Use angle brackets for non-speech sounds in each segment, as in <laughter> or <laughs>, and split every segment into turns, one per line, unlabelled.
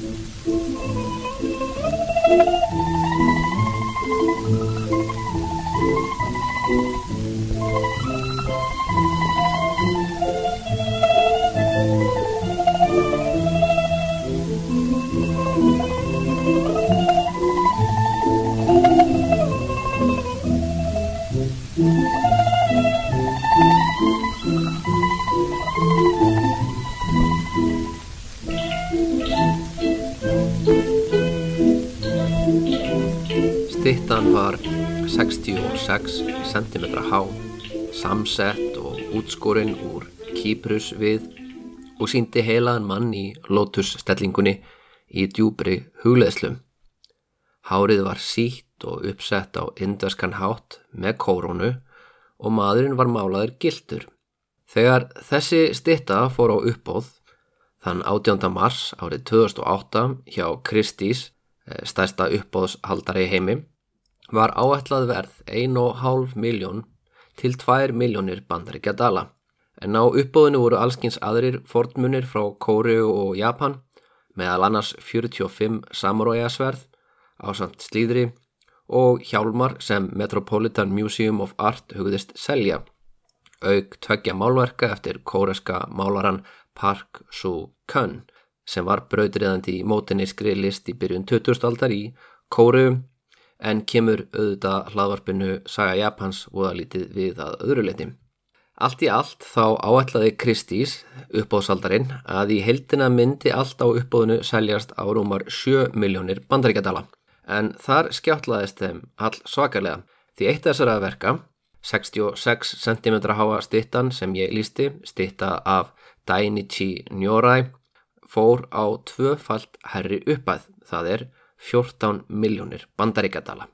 Thank you. 66 cm há, samsett og útskorinn úr kýprus við og síndi heilaðan mann í lótusstellingunni í djúbri hugleðslum. Hárið var sítt og uppsett á indverskan hátt með kórunu og maðurinn var málaður gildur. Þegar þessi stitta fór á uppbóð þann 18. mars árið 2008 hjá Kristís, eh, stærsta uppbóðshaldari heimi, var áætlað verð 1,5 miljón til 2 miljónir bandaríkja dala. En á uppbóðinu voru allskins aðrir fornmunir frá Kóriu og Japan meðal annars 45 samuræjasverð á samt slíðri og hjálmar sem Metropolitan Museum of Art hugðist selja. Aug tveggja málverka eftir kóreska málaran Park Soo-kun sem var brautriðandi í mótinniskri list í byrjun 2000 aldar í Kóriu en kemur auðvitað hlaðvarpinu Saga Japans voðalítið við að öðruleiti. Allt í allt þá áætlaði Kristís, uppbóðsaldarinn, að í heldina myndi allt á uppbóðinu seljast á rúmar 7 miljónir bandaríkjadala. En þar skjáttlaðist þeim all svakarlega því eitt þessara verka, 66 cm háa stittan sem ég lísti, stitta af Dainichi Nyorai, fór á tvöfalt herri uppæð, það er 14 miljónir bandaríkadala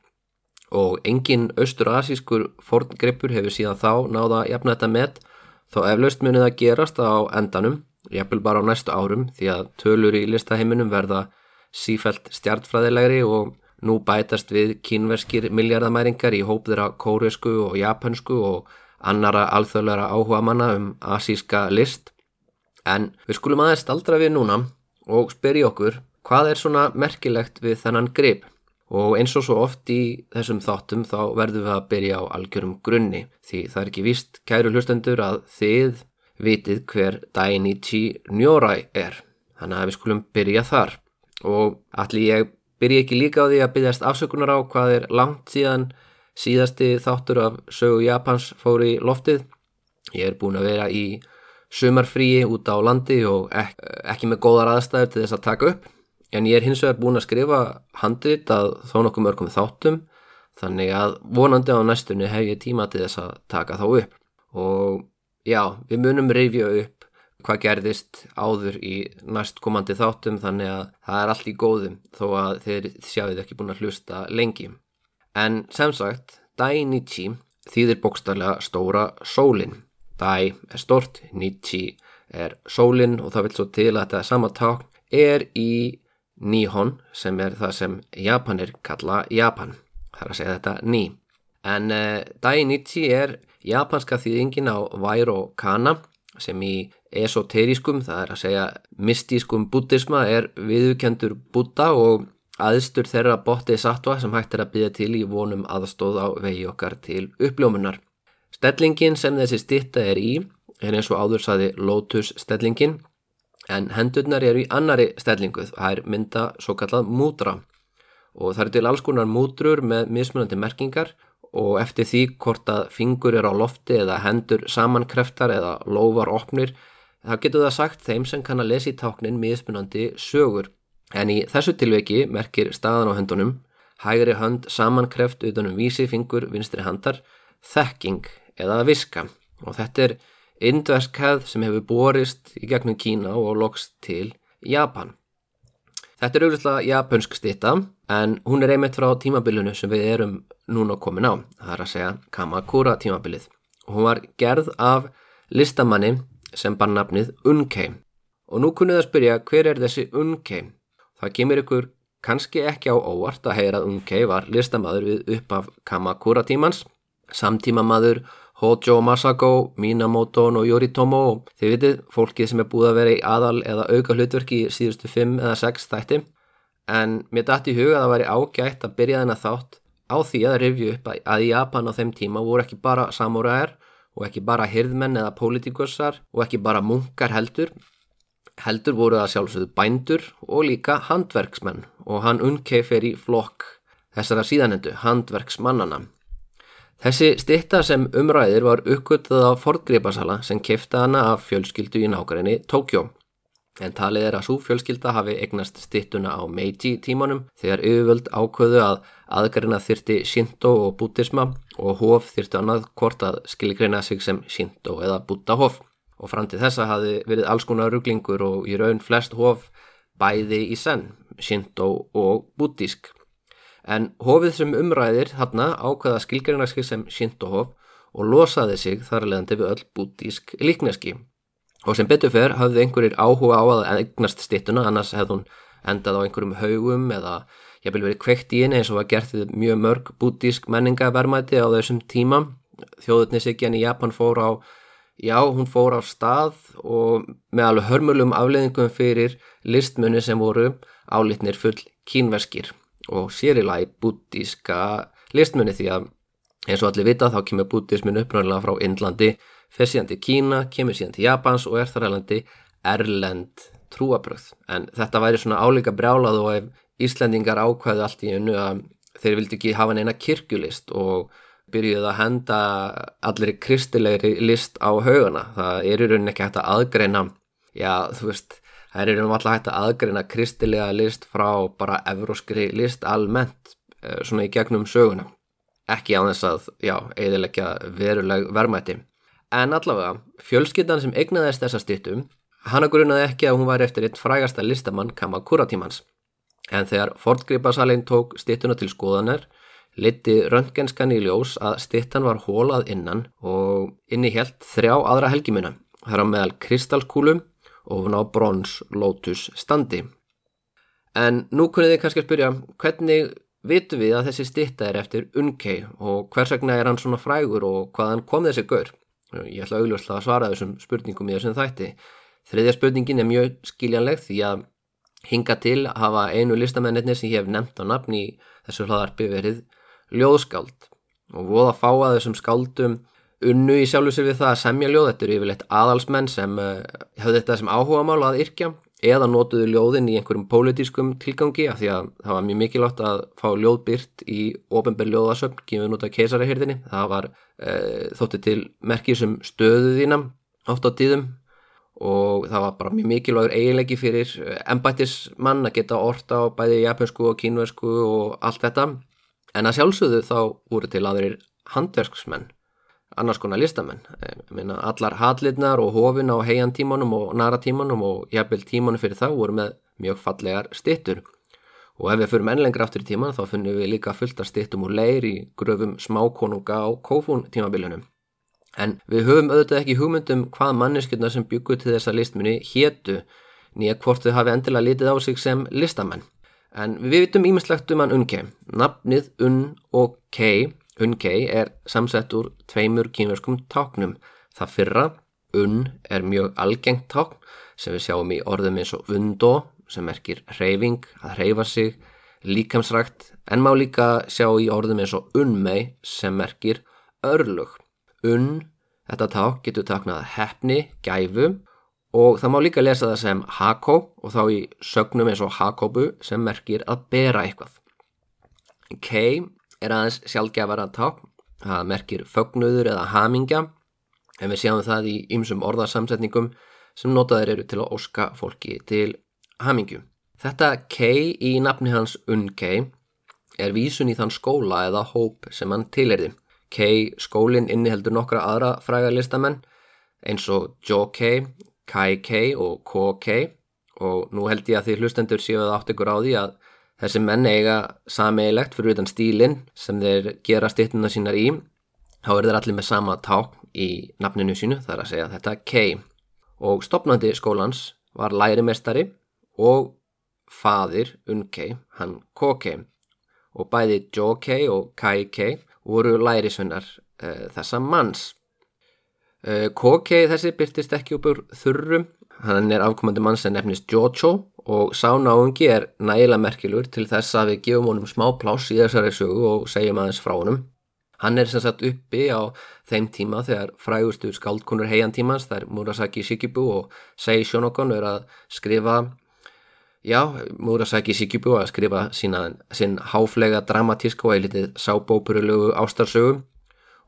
og engin austur-asískur forngreipur hefur síðan þá náða jafna þetta með þá eflaust munið að gerast á endanum, jafnvel bara á næstu árum því að tölur í listaheiminum verða sífælt stjartfræðilegri og nú bætast við kínverskir miljardamæringar í hópðira kóresku og japansku og annara alþjóðlara áhuga manna um asíska list. En við skulum aðeins aldra við núna og spyrja okkur Hvað er svona merkilegt við þennan grip? Og eins og svo oft í þessum þáttum þá verðum við að byrja á algjörum grunni því það er ekki víst, kæru hlustendur, að þið vitið hver Dainichi Nyorai er. Þannig að við skulum byrja þar. Og allir ég byrja ekki líka á því að byrjast afsökunar á hvað er langt síðan síðasti þáttur af sögu Japans fóri loftið. Ég er búin að vera í sumarfríi út á landi og ek ekki með góðar aðstæður til þess að taka upp. En ég er hins vegar búin að skrifa handrit að þó nokkuð mörgum þáttum þannig að vonandi á næstunni hef ég tíma til þess að taka þá upp. Og já, við munum reyfja upp hvað gerðist áður í næstkomandi þáttum þannig að það er allt í góðum þó að þeir sjáuð ekki búin að hlusta lengi. En sem sagt, Dainichi þýðir bókstarlega stóra sólinn. Dai er stort, Nichi er sólinn og það vil svo til að þetta sama takn er í Nihon sem er það sem Japanir kalla Japan. Það er að segja þetta Ni. En uh, Dainichi er japanska þýðingin á Vairo Kana sem í esoterískum, það er að segja mystískum buddhisma er viðukendur Buddha og aðstur þeirra bóttið sattva sem hægt er að byggja til í vonum aðstóð á vegi okkar til uppljómunar. Stellingin sem þessi stitta er í er eins og áður saði Lotus stellingin en hendurnar eru í annari stellingu það er mynda svo kallað múdra. Og það eru til alls konar múdrur með mismunandi merkingar og eftir því hvort að fingur er á lofti eða hendur samankreftar eða lóvar opnir þá getur það sagt þeim sem kann að lesa í táknin mismunandi sögur. En í þessu tilveiki merkir staðan á hendunum hægri hönd samankreft utanum vísi fingur vinstri handar þekking eða viska. Og þetta er indversk hefð sem hefur borist í gegnum Kína og loks til Japan. Þetta er auðvitað japansk stitta en hún er einmitt frá tímabilinu sem við erum núna komin á, það er að segja Kamakura tímabilið. Hún var gerð af listamanni sem bar nafnið Unkei og nú kunnið að spyrja hver er þessi Unkei? Það kemur ykkur kannski ekki á óvart að heyra að Unkei var listamaður við upp af Kamakura tímans, samtímamaður Hojo Masako, Minamoto og Yoritomo. Og þið vitið, fólkið sem er búið að vera í aðal eða auka hlutverki í síðustu 5 eða 6 þætti. En mér dætti í huga að það væri ágætt að byrja þennan þátt á því að revju upp að í Japan á þeim tíma voru ekki bara samúræðar og ekki bara hirðmenn eða pólitikussar og ekki bara munkar heldur. Heldur voru það sjálfsögðu bændur og líka handverksmenn og hann unkei fer í flokk þessara síðanendu, handverksmannana Þessi stitta sem umræðir var uppgötuð á forðgripasala sem kifta hana af fjölskyldu í nákvæðinni Tókjó. En talið er að svo fjölskylda hafi eignast stittuna á Meiji tímanum þegar yfirvöld ákvöðu að aðgarina þyrti Shinto og Buddhisma og hof þyrti annað hvort að skilgreina sig sem Shinto eða Buddhahof. Og fram til þessa hafi verið alls konar rugglingur og í raun flest hof bæði í senn, Shinto og Buddhisk en hofið sem umræðir þarna ákvaða skilgjarnarski sem Shintohof og losaði sig þar leðandi við öll bútísk líkneski. Og sem betur fer hafði einhverjir áhuga á að eignast stittuna, annars hefði hún endað á einhverjum haugum eða vil verið kveikt í henni eins og var gert mjög mörg bútísk menningavermæti á þessum tíma. Þjóðutnisikjan í Japan fór á, já hún fór á stað og með alveg hörmulum afleðingum fyrir listmunni sem voru álitnir full kínverskir og sérilagi bútíska listmunni því að eins og allir vita þá kemur bútísmin upprænlega frá Indlandi, fer síðan til Kína, kemur síðan til Japans og er þar erlendi erlend trúabröð. En þetta væri svona álíka brjálað og ef Íslendingar ákvæðu allt í unnu að þeir vildi ekki hafa neina kirkjulist og byrjuði að henda allir kristilegri list á haugana. Það er í rauninni ekki hægt að aðgreina, já þú veist, Það er um alltaf hægt að aðgreina kristilega list frá bara evróskri list almennt eh, svona í gegnum söguna. Ekki á þess að, já, eðilegja veruleg verðmætti. En allavega, fjölskyldan sem egnaðist þessa stýttum, hana grunaði ekki að hún var eftir eitt frægasta listamann Kamakura tímans. En þegar Fordgripasalinn tók stýttuna til skoðanar, liti röntgenskan í ljós að stýttan var hólað innan og inni helt þrjá aðra helgimuna. Það er á meðal kristalskúlum ofan á brons Lotus standi. En nú kunnið þið kannski að spyrja hvernig vitum við að þessi stitta er eftir Unkei og hvers vegna er hann svona frægur og hvaðan kom þessi gaur? Ég ætla auðvitað að svara þessum spurningum í þessum þætti. Þriðja spurningin er mjög skiljanleg því að hinga til að hafa einu listamennir sem ég hef nefnt á nafn í þessu hlaðarpi verið ljóðskáld og voða fá að þessum skáldum unnu í sjálfu sig við það að semja ljóð. Þetta eru yfirleitt aðalsmenn sem uh, höfðu þetta sem áhuga mála að yrkja eða notuðu ljóðin í einhverjum pólitískum tilgangi af því að það var mjög mikilvægt að fá ljóðbyrt í ofenbær ljóðasöfn, gefið nút af keisarahyrðinni það var uh, þótti til merkir sem stöðu þína átt á tíðum og það var bara mjög mikilvægur eiginleiki fyrir embættismann að geta orta á bæði japansku og kínversku og allt þetta. En að sjálfsögðu þá voru til aðrir handverksmenn annars konar listamenn. Minna, allar hallirnar og hofin á heiantímanum og naratímanum og jafnvel tímanum fyrir þá voru með mjög fallegar stittur og ef við fyrir mennlengra áttur í tíman þá finnum við líka fullt af stittum úr leir í gröfum smákonunga á kófún tímabilinum en við höfum auðvitað ekki hugmyndum hvað manneskjöldna sem byggur til þessa listmunni héttu nýja hvort þau hafi endilega litið á sig sem listamenn. En við vitum ímislegt um hann unke nafnið unn og kei Unkei er samsett úr tveimur kínverskum táknum. Það fyrra, unn, er mjög algengt tákn sem við sjáum í orðum eins og undó sem merkir reyfing, að reyfa sig, líkamsrækt en má líka sjá í orðum eins og unnmei sem merkir örlug. Unn, þetta tákn getur taknað hefni, gæfu og það má líka lesa það sem hako og þá í sögnum eins og hakobu sem merkir að bera eitthvað. Kei er aðeins sjálfgefara tákn, það merkir fögnuður eða hamingja, en við sjáum það í ymsum orðarsamsetningum sem notaður eru til að óska fólki til hamingju. Þetta kei í nafni hans unkei er vísun í þann skóla eða hóp sem hann tilherði. Kei skólinn inniheldur nokkra aðra frægarlistamenn eins og Jokei, Kaikei og Kokei og nú held ég að því hlustendur séu að átt ykkur á því að Þessi menn eiga sameigilegt fyrir utan stílinn sem þeir gera stittuna sínar í. Þá er þeir allir með sama ták í nafninu sínu, það er að segja þetta K. Og stopnandi skólans var lærimestari og fadir Unkei, hann Kokei. Og bæði Jokei og Kaikei voru lærisvennar e, þessa manns. Uh, Kokei þessi byrtist ekki upp úr þurrum, hann er afkomandi mann sem nefnist Jojo og sá náungi er nægilega merkilur til þess að við gefum honum smá pláss í þessari sögu og segjum aðeins frá honum. Hann er sem sagt uppi á þeim tíma þegar frægustu skáldkonur heiantímans, er Murasaki Shikibu og Sei Shonokon er að skrifa, já, Murasaki Shikibu að skrifa sína, sín háflega dramatíska og eilitið sábópurulegu ástarsögu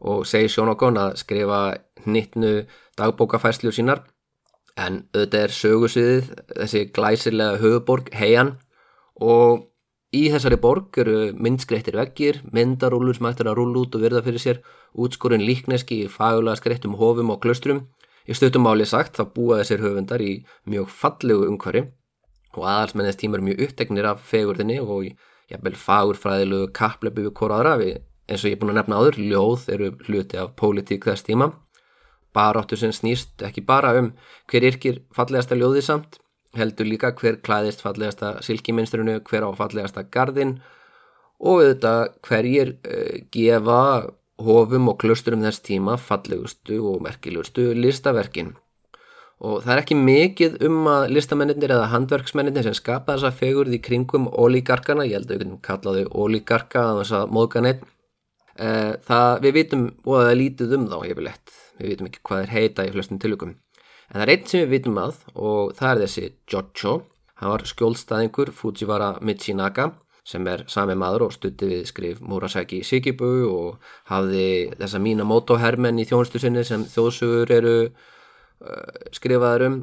og Sei Shonokon að skrifa hnittnu dagbókafæslu sínar en auðvitað er sögusviðið þessi glæsilega höfuborg heian. Og í þessari borg eru myndskreittir veggir, myndarúlur sem ættir að rúla út og verða fyrir sér útskorinn líkneski í fagulega skreittum hofum og klöstrum. Í stöttumáli sagt þá búa þessir höfundar í mjög fallegu umhverfi. Og aðalsmennist tímar mjög upptegnir af fegurðinni og jafnvel fagurfræðilegu kappleipu við korraðra við eins og ég er búin að nefna áður, ljóð eru hluti af pólitík þess tíma baráttu sem snýst ekki bara um hver yrkir fallegasta ljóði samt, heldur líka hver klæðist fallegasta silkiminstrunu, hver á fallegasta gardin og auðvitað hverjir uh, gefa hofum og klusturum þess tíma fallegustu og merkilegustu listaverkin. Og það er ekki mikið um að listamennir eða handverksmennir sem skapa þessa fegurð í kringum ólíkarkana, ég held að við getum kallaði ólíkarka að þess að móðka neitt. Eh, við vitum og það er lítið um þá hefilegt við vitum ekki hvað er heita í flestum tilökum. En það er einn sem við vitum að og það er þessi Jojo, hann var skjólstaðingur Fujiwara Michinaka sem er sami maður og stutti við skrif Murasaki Shikibu og hafði þessa mína motohermen í þjónustu sinni sem þjóðsugur eru uh, skrifaður um.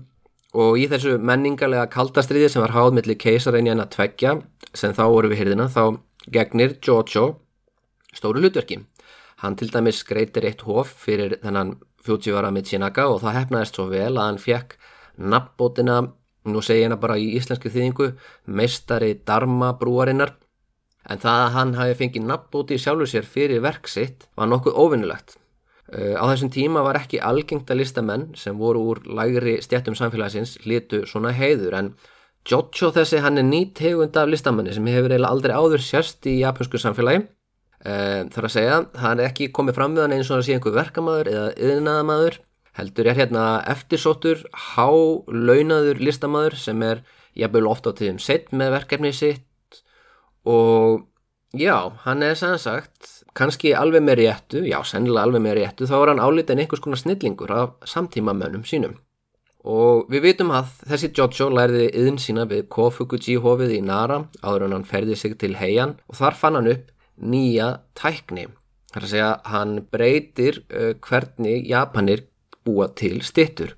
Og í þessu menningarlega kaldastriði sem var háð millir keisarrein í enna tveggja sem þá voru við hyrðina þá gegnir Jojo stóru hlutverki Hann til dæmis skreitir eitt hof fyrir þennan Fujiwara Michinaka og það hefnaðist svo vel að hann fekk nafnbótina, nú segir hérna bara í íslenski þýðingu, meistari Dharma brúarinnar. En það að hann hafi fengið nafnbóti sjálfur sér fyrir verksitt var nokkuð óvinnulegt. Uh, á þessum tíma var ekki algengt að listamenn sem voru úr lægri stjættum samfélagsins litu svona heiður en Jojo þessi hann er nýtt hegund af listamenni sem hefur eiginlega aldrei áður sérst í japansku samfélagi Um, þar að segja, það er ekki komið fram við hann eins og að sé einhver verkamæður eða yðnaðamæður, heldur er hérna eftirsóttur, hálaunaður listamæður sem er jafnvel ofta á tíðum sett með verkefni sitt og já, hann er sannsagt kannski alveg með réttu, já, sennilega alveg með réttu, þá er hann álítið en einhvers konar snillingur af samtíma mönnum sínum. Og við vitum að þessi Jojo lærði yðin sína við Kofukuji hofið í Nara áður en hann ferði sig til heian og þar fann hann upp nýja tækni. Það er að segja hann breytir uh, hvernig Japanir búa til stittur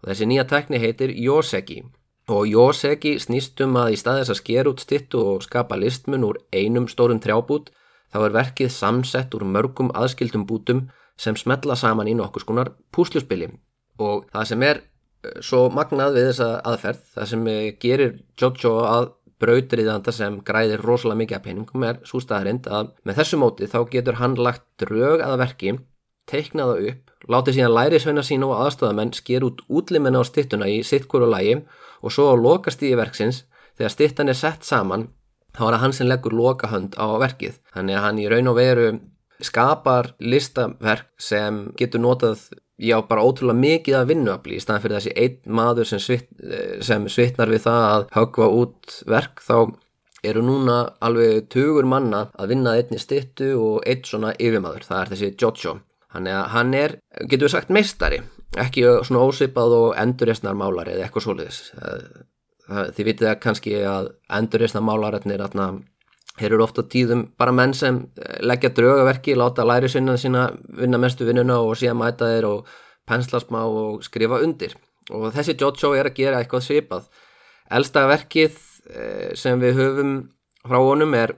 og þessi nýja tækni heitir Yoseki. Og Yoseki snýstum að í staðis að sker út stittu og skapa listmun úr einum stórum trjábút þá er verkið samsett úr mörgum aðskildum bútum sem smetla saman í nokkus konar púsluspili. Og það sem er svo magnað við þessa aðferð, það sem gerir Jojo að brautriðanda sem græðir rosalega mikið af peningum er svo staðarind að með þessu móti þá getur hann lagt drög aða verki, teiknaða upp, látið síðan læri sveina sín og aðstofamenn sker út útlimina á stittuna í sittkóru lægi og svo á lokastíði verksins þegar stittan er sett saman þá er það hann sem leggur lokahönd á verkið. Þannig að hann í raun og veru skapar listaverk sem getur notað já bara ótrúlega mikið að vinnuafli í staðan fyrir þessi einn maður sem, svit, sem svitnar við það að högva út verk þá eru núna alveg tugur manna að vinna einni stittu og eitt svona yfirmaður, það er þessi Jojo. Hann er, hann er getur við sagt meistari ekki svona ósipað og endurresnar málari eða eitthvað svoleiðis. Þið vitið að kannski að endurresnar málaretnir þeir eru ofta tíðum bara menn sem eh, leggja draugaverki, láta læri sinna sína vinna mestu vinnuna og síðan mæta þeir og pensla smá og skrifa undir. Og þessi Jojo er að gera eitthvað svipað. Elsta verkið eh, sem við höfum frá honum er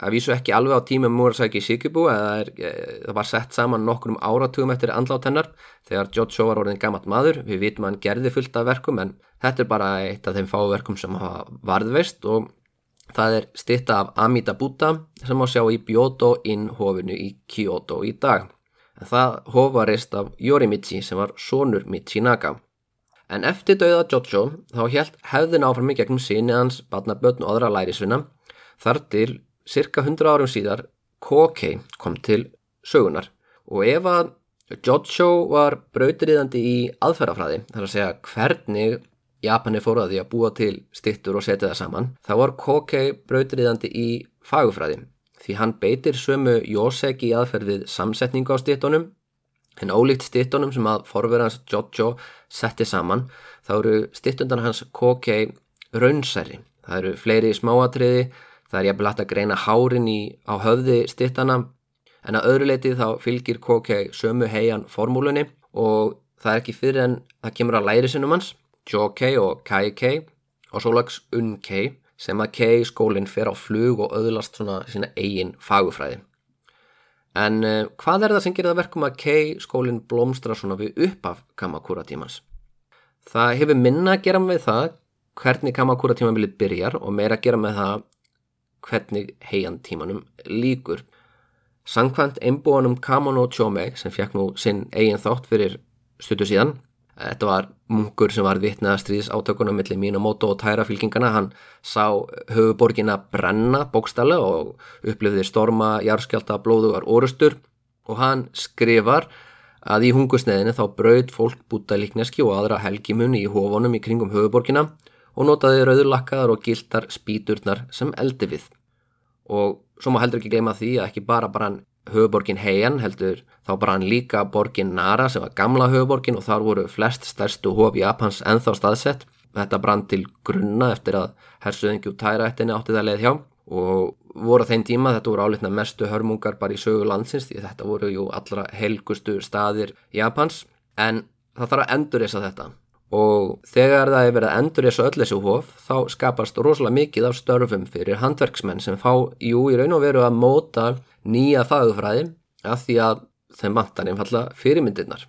að vísu ekki alveg á tíma Murasaki Shikibu eða er, eh, það var sett saman nokkrum áratugum eftir andlátt hennar þegar Jojo var orðin gammalt maður. Við vitum að hann gerði fullt af verkum en þetta er bara eitt af þeim fáverkum sem hafa varðveist og Það er stitta af Amida Buddha sem má sjá í Byoto inn hofinu í Kyoto í dag. En það hof var reist af Yorimichi sem var sonur Michinaka. En eftir dauða Jojo þá helt hefðin áfram í gegnum síni hans, badnabötn og aðra lærisvinna þar til cirka 100 árum síðar Kokei kom til sögunar. Og ef að Jojo var brautriðandi í aðferðafræði, þar að segja hvernig Japani fór að því að búa til stittur og setja það saman. Það var Kokei brautriðandi í fagufræði, því hann beitir sömu Joseki aðferðið samsetningu á stittunum, en ólíkt stittunum sem að forverðans Jojo setti saman, þá eru stittundan hans Kokei raunsæri. Það eru fleiri smáatriði, það er jafnvel hægt að greina hárin í, á höfði stittana en að öðru leiti þá fylgir Kokei sömu heian formúlunni og það er ekki fyrir en það kemur að læri sinnum hans, Jokei og Kaikei og svo lags Unkei sem að Kei skólinn fer á flug og öðlast svona sína eigin fagufræði. En uh, hvað er það sem gerir það verkum að Kei skólinn blómstra svona við uppaf Kamakura tímans? Það hefur minna að gera með það hvernig Kamakura tíman viljið byrjar og meira að gera með það hvernig heian tímanum líkur. Sankvæmt einbúanum Kamono Chome sem fekk nú sinn eigin þátt fyrir stuttu síðan. Þetta var munkur sem var vitnaða stríðs átökunum millir Minamoto og Taira fylkingana. Hann sá höfuborgina brenna bókstala og upplifði storma, jarskjálta, blóðugar orustur og hann skrifar að í hungusneðinu þá brauð fólk búta líkneski og aðra helgimunni í hófunum í kringum höfuborgina og notaði rauðurlakkaðar og gildar spíturnar sem eldi við. Og svo má heldur ekki gleyma því að ekki bara bara hann höfuborgin Heian heldur þá bara hann líka borgin Nara sem var gamla höfuborgin og þar voru flest stærstu hóf Japans enþá staðsett. Þetta brann til grunna eftir að hersuðingjú tæraættinni átti það leið hjá. Og voru þeim tíma þetta voru álitna mestu hörmungar bara í sögu landsins því þetta voru jú allra helgustu staðir Japans. En það þarf að endur þess að þetta. Og þegar það er verið að endur þessu öll þessu hóf þá skapast rosalega mikið af störfum fyrir handverksmenn sem fá, jú, í raun og veru að móta nýja fagufræði af því að þeim vantar einfalla fyrirmyndirnar.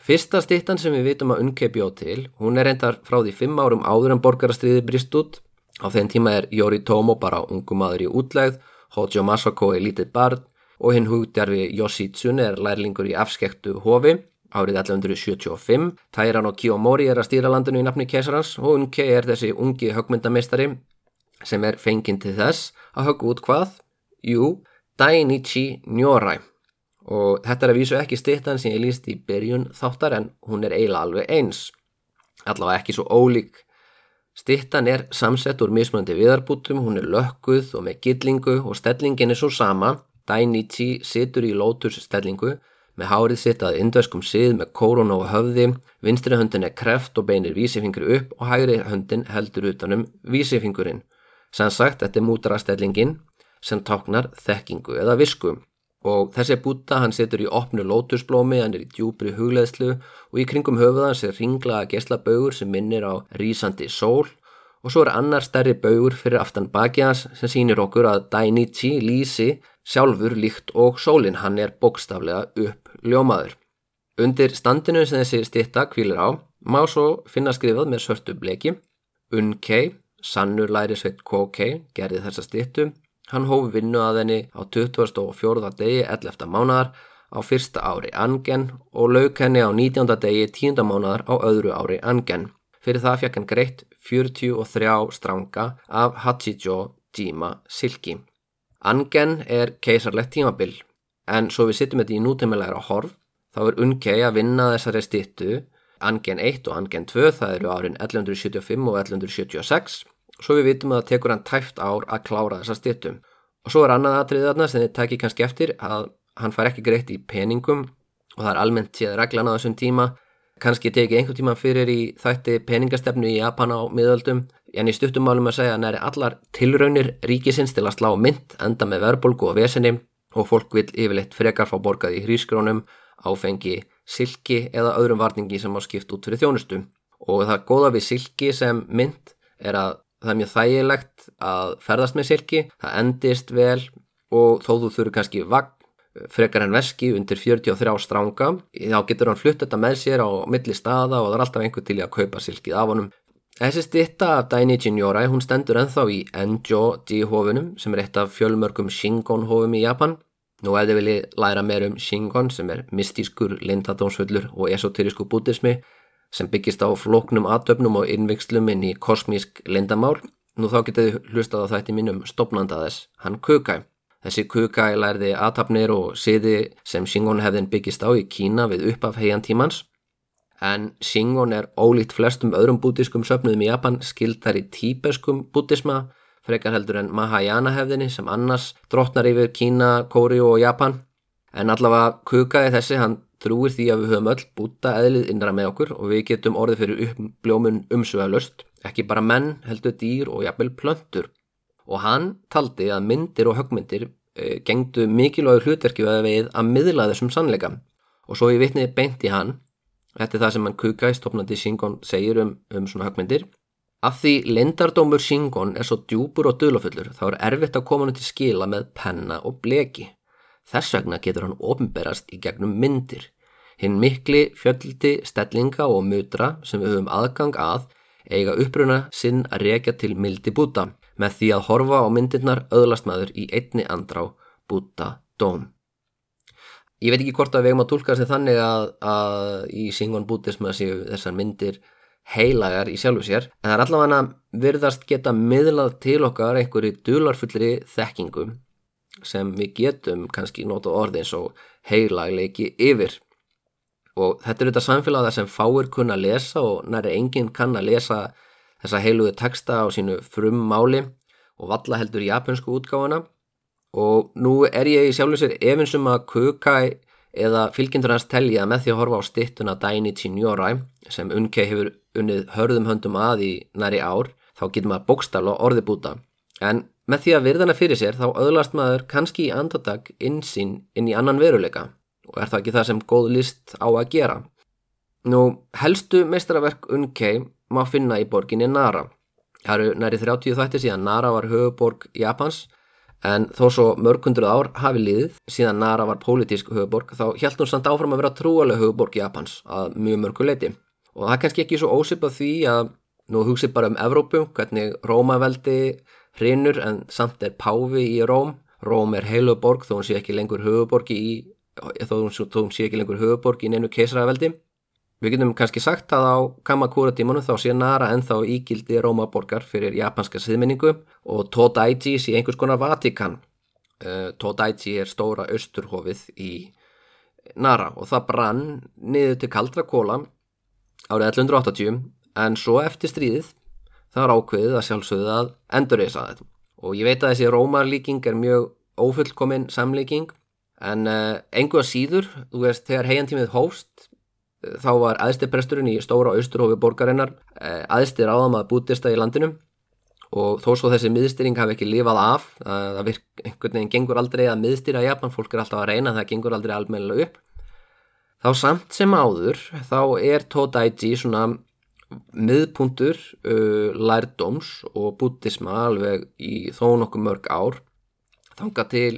Fyrsta stittan sem við vitum að unnkei bjóð til, hún er reyndar frá því fimm árum áður en borgarastriði brist út. Á þeim tíma er Yori Tomo bara ungum aður í útlegð, Hojo Masako er lítið barn og hinn hugdjarfi Yoshitsune er lærlingur í afskektu hofi Árið 1175, Tæran og Kiyomori er að stýra landinu í nafni Kesarans og Unke er þessi ungi högmyndamistari sem er fenginn til þess að högg út hvað? Jú, Dainichi Nyorai og þetta er að vísu ekki stittan sem ég líst í byrjun þáttar en hún er eiginlega alveg eins. Allavega ekki svo ólík. Stittan er samsett úr mismunandi viðarbútum, hún er lökkuð og með gillingu og stellingin er svo sama. Dainichi situr í lótusstellingu með hárið sitt að indverskum sið með kórun og höfði, vinstri höndin er kreft og beinir vísifingri upp og hægri höndin heldur utanum vísifingurinn. Sann sagt, þetta er mútrastellingin sem táknar þekkingu eða visku. Og þessi búta hann setur í opnu lótusblómi, hann er í djúbri hugleðslu og í kringum höfuðans er ringlaða geslabaugur sem minnir á rýsandi sól og svo er annar stærri baugur fyrir aftan baki hans sem sínir okkur að Dainichi lýsi sjálfur líkt og sólinn hann er bókstaflega upp ljómaður. Undir standinu sem þessi stitta kvílir á má svo finna skrifað með sörtu bleki. Unkei, sannur lærisveit Kokei, gerði þessa stittu. Hann hófi vinnu að henni á 24. degi 11. mánadar á fyrsta ári Angen og lauk henni á 19. degi 10. mánadar á öðru ári Angen. Fyrir það fekk hann greitt 43 stranga af Hachijo Jima Silki. Angen er keisarlegt tímabil en svo við sittum þetta í nútemilegra horf þá er Unkei að vinna þessari stittu Angen 1 og Angen 2 það eru árin 1175 og 1176 svo við vitum að það tekur hann tæft ár að klára þessa stittu og svo er annað aðtrið þarna sem þið tækir kannski eftir að hann fær ekki greitt í peningum og það er almennt séð reglan á þessum tíma kannski tekið einhver tíma fyrir í þætti peningastefnu í Japan á miðöldum en í stuttumálum að segja að næri allar tilraunir ríkisins til að slá mynd enda með verbolgu og vesenni og fólk vil yfirleitt frekar fá borgað í hrískrónum, áfengi, silki eða öðrum varningi sem á skipt út fyrir þjónustu. Og það góða við silki sem mynd er að það er mjög þægilegt að ferðast með silki, það endist vel og þó þú þurfi kannski vagn frekar en veski undir 43 stránga þá getur hann flutt þetta með sér á milli staða og það er alltaf einhver til að kaupa silkið af honum Þessi stitta af Dainichi Nyorai, hún stendur enþá í Enjo-ji hófunum sem er eitt af fjölmörgum Shingon hófum í Japan. Nú ef þið viljið læra meir um Shingon sem er mystískur, lindadónsvöllur og esoterísku bútismi sem byggist á floknum atöfnum og innvikslum inn í kosmísk lindamál. Nú þá getið hlustað á þætti mínum stopnanda þess, hann Kukai. Þessi kukai lærði aðtapnir og siði sem Shingon hefðin byggist á í Kína við uppaf heian tímans en Shingon er ólíkt flestum öðrum bútiskum söfnuðum í Japan skildar í tíbeskum bútisma frekar heldur en Mahayana hefðinni sem annars drotnar yfir Kína, Kóri og Japan en allavega kukaði þessi hann trúir því að við höfum öll búta eðlið innra með okkur og við getum orðið fyrir uppljómun umsöðalust ekki bara menn, heldur dýr og jafnvel plöntur og hann taldi að myndir og högmyndir e, gengdu mikilvægur hlutverki við að miðla þessum sannleika og svo ég vitniði beint í hann Þetta er það sem hann Kukai, stopnandi Shingon, segir um, um svona högmyndir. Af því lindardómur Shingon er svo djúpur og dölufullur þá er erfitt að koma hann til skila með penna og bleki. Þess vegna getur hann ofnberast í gegnum myndir. Hinn mikli fjöldi, stellinga og mutra sem við höfum aðgang að eiga uppruna sinn að reykja til mildi búta með því að horfa á myndirnar öðlast maður í einni andrá búta dóm. Ég veit ekki hvort að við erum að tólka þessi þannig að, að í Singon Bútisma séu þessar myndir heilagar í sjálfu sér en það er allavega virðast geta miðlað til okkar einhverju dularfullri þekkingu sem við getum kannski nota orðin svo heilagleiki yfir. Og þetta er þetta samfélag sem fáir kunna lesa og næri enginn kann að lesa þessa heiluðu texta á sínu frum máli og valla heldur japansku útgáfana og nú er ég í sjálfsvegar efinsum að Kukai eða fylgjendur hans telja með því að horfa á stittuna Dainichi Nyorai sem Unkei hefur unnið hörðum höndum að í næri ár þá getur maður bókstala og orði búta. En með því að virðana fyrir sér þá öðlast maður kannski í andadag insýn inn í annan veruleika. Og er það ekki það sem góð list á að gera? Nú helstu meistaraverk Unkei má finna í borginni Nara. Það eru næri 30 þættir síðan Nara var höfuborg Japans. En þó svo mörgundruð ár hafi liðið síðan Nara var pólitísk höfuborg þá held hún samt áfram að vera trúalega höfuborg Japans að mjög mörgu leiti. Og það er kannski ekki svo ósipað því að nú hugsið bara um Evrópu, hvernig Rómaveldi hrinur en samt er Páfi í Róm. Róm er heiluborg þó hún sé ekki lengur höfuborg í, þó hún, sé ekki lengur höfuborg í neinu keisraveldi. Við getum kannski sagt að á Kamakura tímanu þá sé Nara ennþá ígildi Rómaborgar fyrir japanska siðminningu og Todaichi sé einhvers konar Vatikan. Uh, Todaichi er stóra austurhofið í Nara og það brann niður til kaldra kóla árið 1180 en svo eftir stríðið það var ákveðið að sjálfsögðu að endurreysa þetta. Og ég veit að þessi Rómarlíking er mjög ófullkominn samlíking en uh, engu að síður, þú veist, þegar heiantímið hóst þá var aðstipresturinn í stóra austurhofi borgarinnar eh, aðstir áðam að bútista í landinu og þó svo þessi miðstýring hafi ekki lifað af það virk, einhvern veginn gengur aldrei að miðstýra Japan, fólk er alltaf að reyna það gengur aldrei almennilega upp þá samt sem áður þá er Todaichi svona miðpuntur uh, lærdóms og bútisma alveg í þó nokkuð mörg ár. Þanga til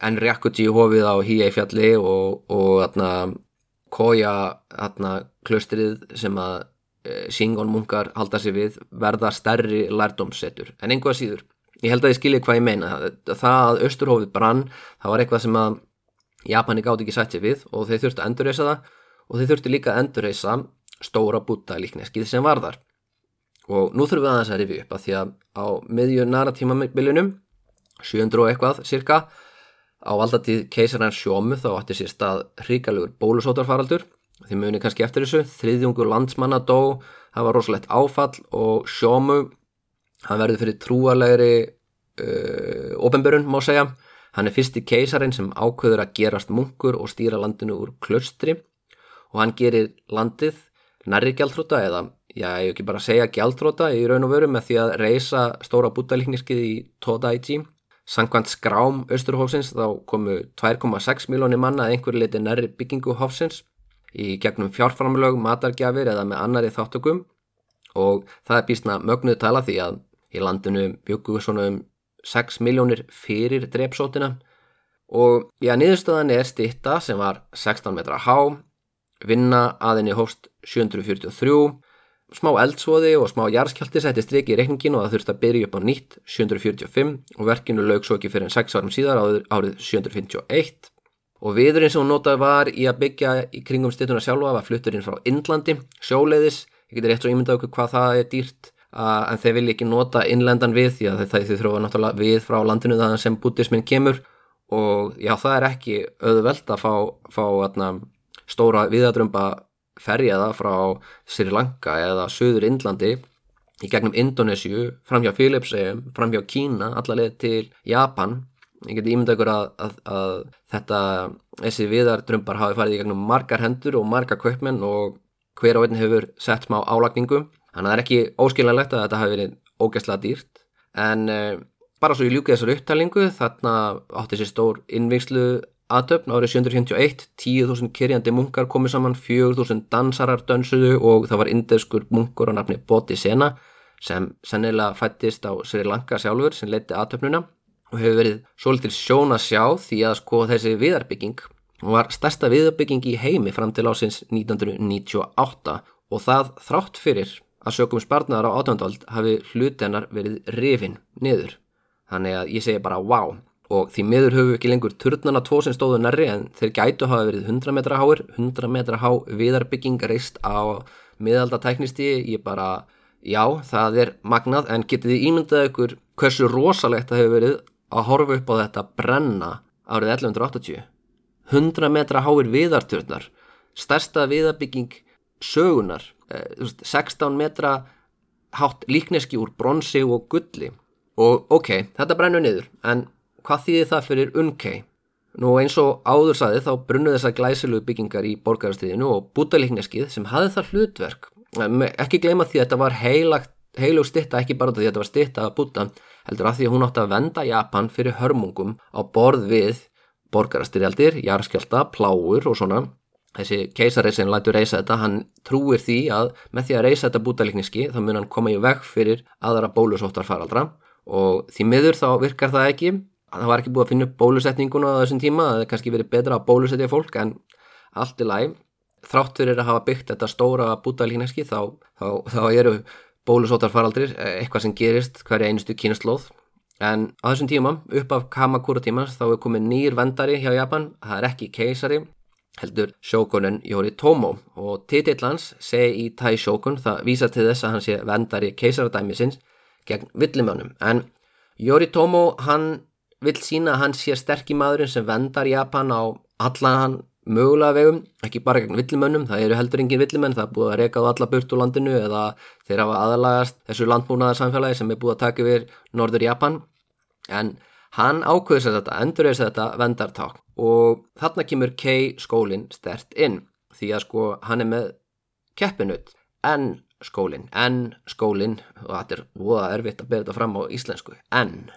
Enryakuji hofið á Híei fjalli og, og atna, Koya klaustrið sem að e, Singon munkar halda sig við verða stærri lærdómssetur. En einhvað síður, ég held að ég skilji hvað ég meina. Það að Östurhófið brann það var eitthvað sem að Japani gátt ekki sætt sér við og þeir þurftu að endurreysa það og þeir þurftu líka að endurreysa stóra búta líkneskið sem var þar og nú þurfum við aðeins að rifja upp að því að á miðjur næra tímabilinum 700 og eitthvað cirka Á valdatíð keisarans sjómu þá ætti sér stað hríkalugur bólusótarfaraldur. Þið muni kannski eftir þessu, þriðjungur landsmanna dó, það var rosalegt áfall og sjómu, hann verður fyrir trúalegri uh, ofinbörun má segja. Hann er fyrsti keisarin sem ákveður að gerast munkur og stýra landinu úr klöstri og hann gerir landið nærri gjaldróta eða, já, ég ekki bara segja gjaldróta í raun og veru með því að reysa stóra bútalíkniskið í Todaichi Sankvæmt skrám Östurhófsins þá komu 2,6 miljónir manna að einhver leiti nærri byggingu Hófsins í gegnum fjárframlög, matargjafir eða með annari þáttökum og það er býstna mögnuð tala því að í landinu byggu svona um 6 miljónir fyrir drepsótina. Og já, niðurstöðan er stitta sem var 16 metra há, vinna aðinni hófst 743 smá eldsvoði og smá jarðskjaldi setti striki í reikningin og það þurfti að byrja upp á nýtt 745 og verkinu lög svo ekki fyrir en 6 árum síðar árið 751 og viðurinn sem hún notaði var í að byggja í kringum stittuna sjálfa var flutturinn frá Indlandi, sjóleiðis ég getur rétt svo ímyndað okkur hvað það er dýrt en þeir vilja ekki nota innlendan við því að þeir þurfa náttúrulega við frá landinu þannig sem bútismin kemur. Og já það er ekki auðvelt að fá, fá atna, stóra viðadrömba ferjaða frá Sri Lanka eða Suður Indlandi í gegnum Indonésiu, fram hjá Philipsegum, fram hjá Kína, allarleið til Japan. Ég geti ímynda ykkur að, að, að þetta, þessi viðardrömbar hafi farið í gegnum margar hendur og margar kaupmenn og hver á einn hefur sett smá álagningu. Þannig að það er ekki óskiljanlegt að þetta hafi verið ógæslega dýrt. En eh, bara svo ég ljúki þessar upptalingu, þarna átti sér stór innvingslu aðtöfn árið 751, 10.000 kyrjandi munkar komið saman, 4.000 dansarar dönsuðu og það var indeskur munkur á nafni Boti Sena sem sennilega fættist á Sri Lanka sjálfur sem leiti aðtöfnuna og hefur verið svolítil sjón að sjá því að sko þessi viðarbygging var stærsta viðarbygging í heimi fram til ásins 1998 og það þrátt fyrir að sökum sparnar á átjöndvald hafi hlutennar verið rifin niður. Þannig að ég segi bara wow og því miður höfu ekki lengur turnana tvo sem stóðu nærri en þeir gætu hafa verið 100 metra háir, 100 metra há viðarbygging reist á miðaldatæknistíi, ég bara já, það er magnað. En getið þið ímyndað ykkur hversu rosalegt það hefur verið að horfa upp á þetta brenna árið 1180 100 metra háir viðarturnar. Stærsta viðarbygging sögunar 16 eh, metra hátt líkneski úr bronsi og gulli. Og ok, þetta brennur niður en hvað þýðir það fyrir unkei? Nú eins og áður saði þá brunnu þessar glæsilu byggingar í borgarastíðinu og bútalíkneskið sem hafði það hlutverk. Ekki gleyma því að þetta var heilug stitta, ekki bara því að þetta var stitta að búta, heldur að því að hún átti að venda Japan fyrir hörmungum á borð við borgarastyrjaldir, jarskjálta, pláur og svona. Þessi keisari sem lætu reysa þetta, hann trúir því að með því að reysa þetta bútalíkneski þá mun hann koma í veg fyrir aðra bólusóttar faraldra og því miður þá virkar það ekki það var ekki búið að finna upp bólusetninguna á þessum tíma, það er kannski verið betra að bólusetja fólk en allt er læg þrátt fyrir að hafa byggt þetta stóra bútalíkneski þá, þá, þá eru bólusótarfaraldrir eh, eitthvað sem gerist hverja einustu kynaslóð en á þessum tíma, upp af Kamakura tímans þá er komið nýr vendari hjá Japan. Það er ekki keisari heldur sjókunin Yoritomo og titillans segi í Tai Shokun það vísa til þess að hann sé vendari keisaradæmisins gegn villimönum en Yoritomo hann vil sína að hann sé sterkir maðurinn sem vendar Japan á allan mögulega vegum, ekki bara gegn villimönnum, það eru heldur engin villimenn, það er búið að reyka á alla burt úr landinu eða þeir hafa aðalagast þessu landbúnaðar samfélagi sem er búið að taka yfir Norður Japan, en hann ákveður sér þetta, endur er þetta vendarták og þarna kemur Kei skólinn stert inn, því að sko hann er með keppinut, en skólinn, en skólinn, og þetta er voða erfitt að bera þetta fram á íslensku, en